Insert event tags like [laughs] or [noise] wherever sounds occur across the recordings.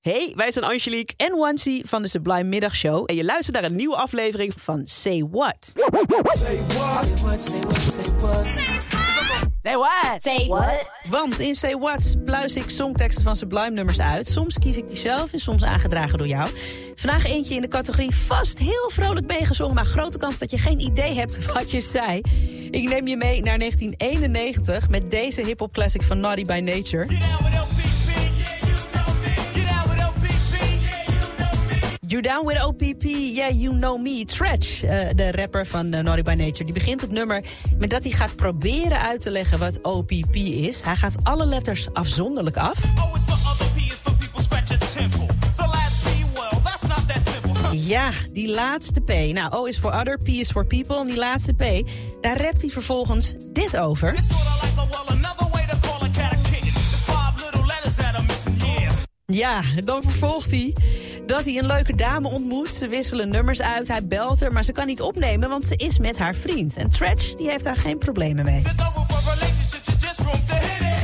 Hey, wij zijn Angelique en Wancy van de Sublime Middagshow. en je luistert naar een nieuwe aflevering van Van Say What. Say what? Say what? Want in Say What pluis ik songteksten van Sublime nummers uit. Soms kies ik die zelf en soms aangedragen door jou. Vandaag eentje in de categorie vast heel vrolijk meegezongen... maar grote kans dat je geen idee hebt [laughs] wat je zei. Ik neem je mee naar 1991 met deze hip-hop classic van Naughty by Nature. You down with OPP, yeah, you know me. Tretch, eh, de rapper van eh, Naughty by Nature, die begint het nummer met dat hij gaat proberen uit te leggen wat OPP is. Hij gaat alle letters afzonderlijk af. [laughs] Ja, die laatste P. Nou, O is voor other, P is voor people. En die laatste P, daar rapt hij vervolgens dit over. Ja, dan vervolgt hij dat hij een leuke dame ontmoet. Ze wisselen nummers uit, hij belt haar, maar ze kan niet opnemen... want ze is met haar vriend. En Tretch die heeft daar geen problemen mee.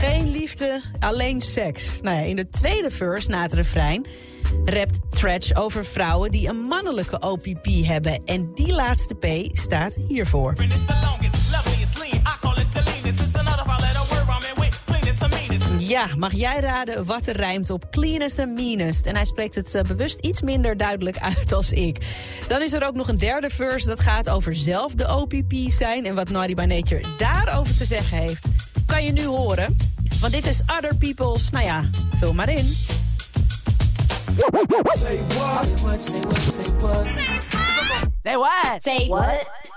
Geen liefde, alleen seks. Nou ja, in de tweede verse na het refrein rapt Tretch over vrouwen die een mannelijke OPP hebben. En die laatste P staat hiervoor. Ja, mag jij raden wat er rijmt op cleanest en meanest? En hij spreekt het eh, bewust iets minder duidelijk uit als ik. Dan is er ook nog een derde verse dat gaat over zelf de OPP zijn... en wat Naughty by Nature daarover te zeggen heeft. Kan je nu horen? Want dit is Other People's, nou ja, vul maar in. Say what? Say what?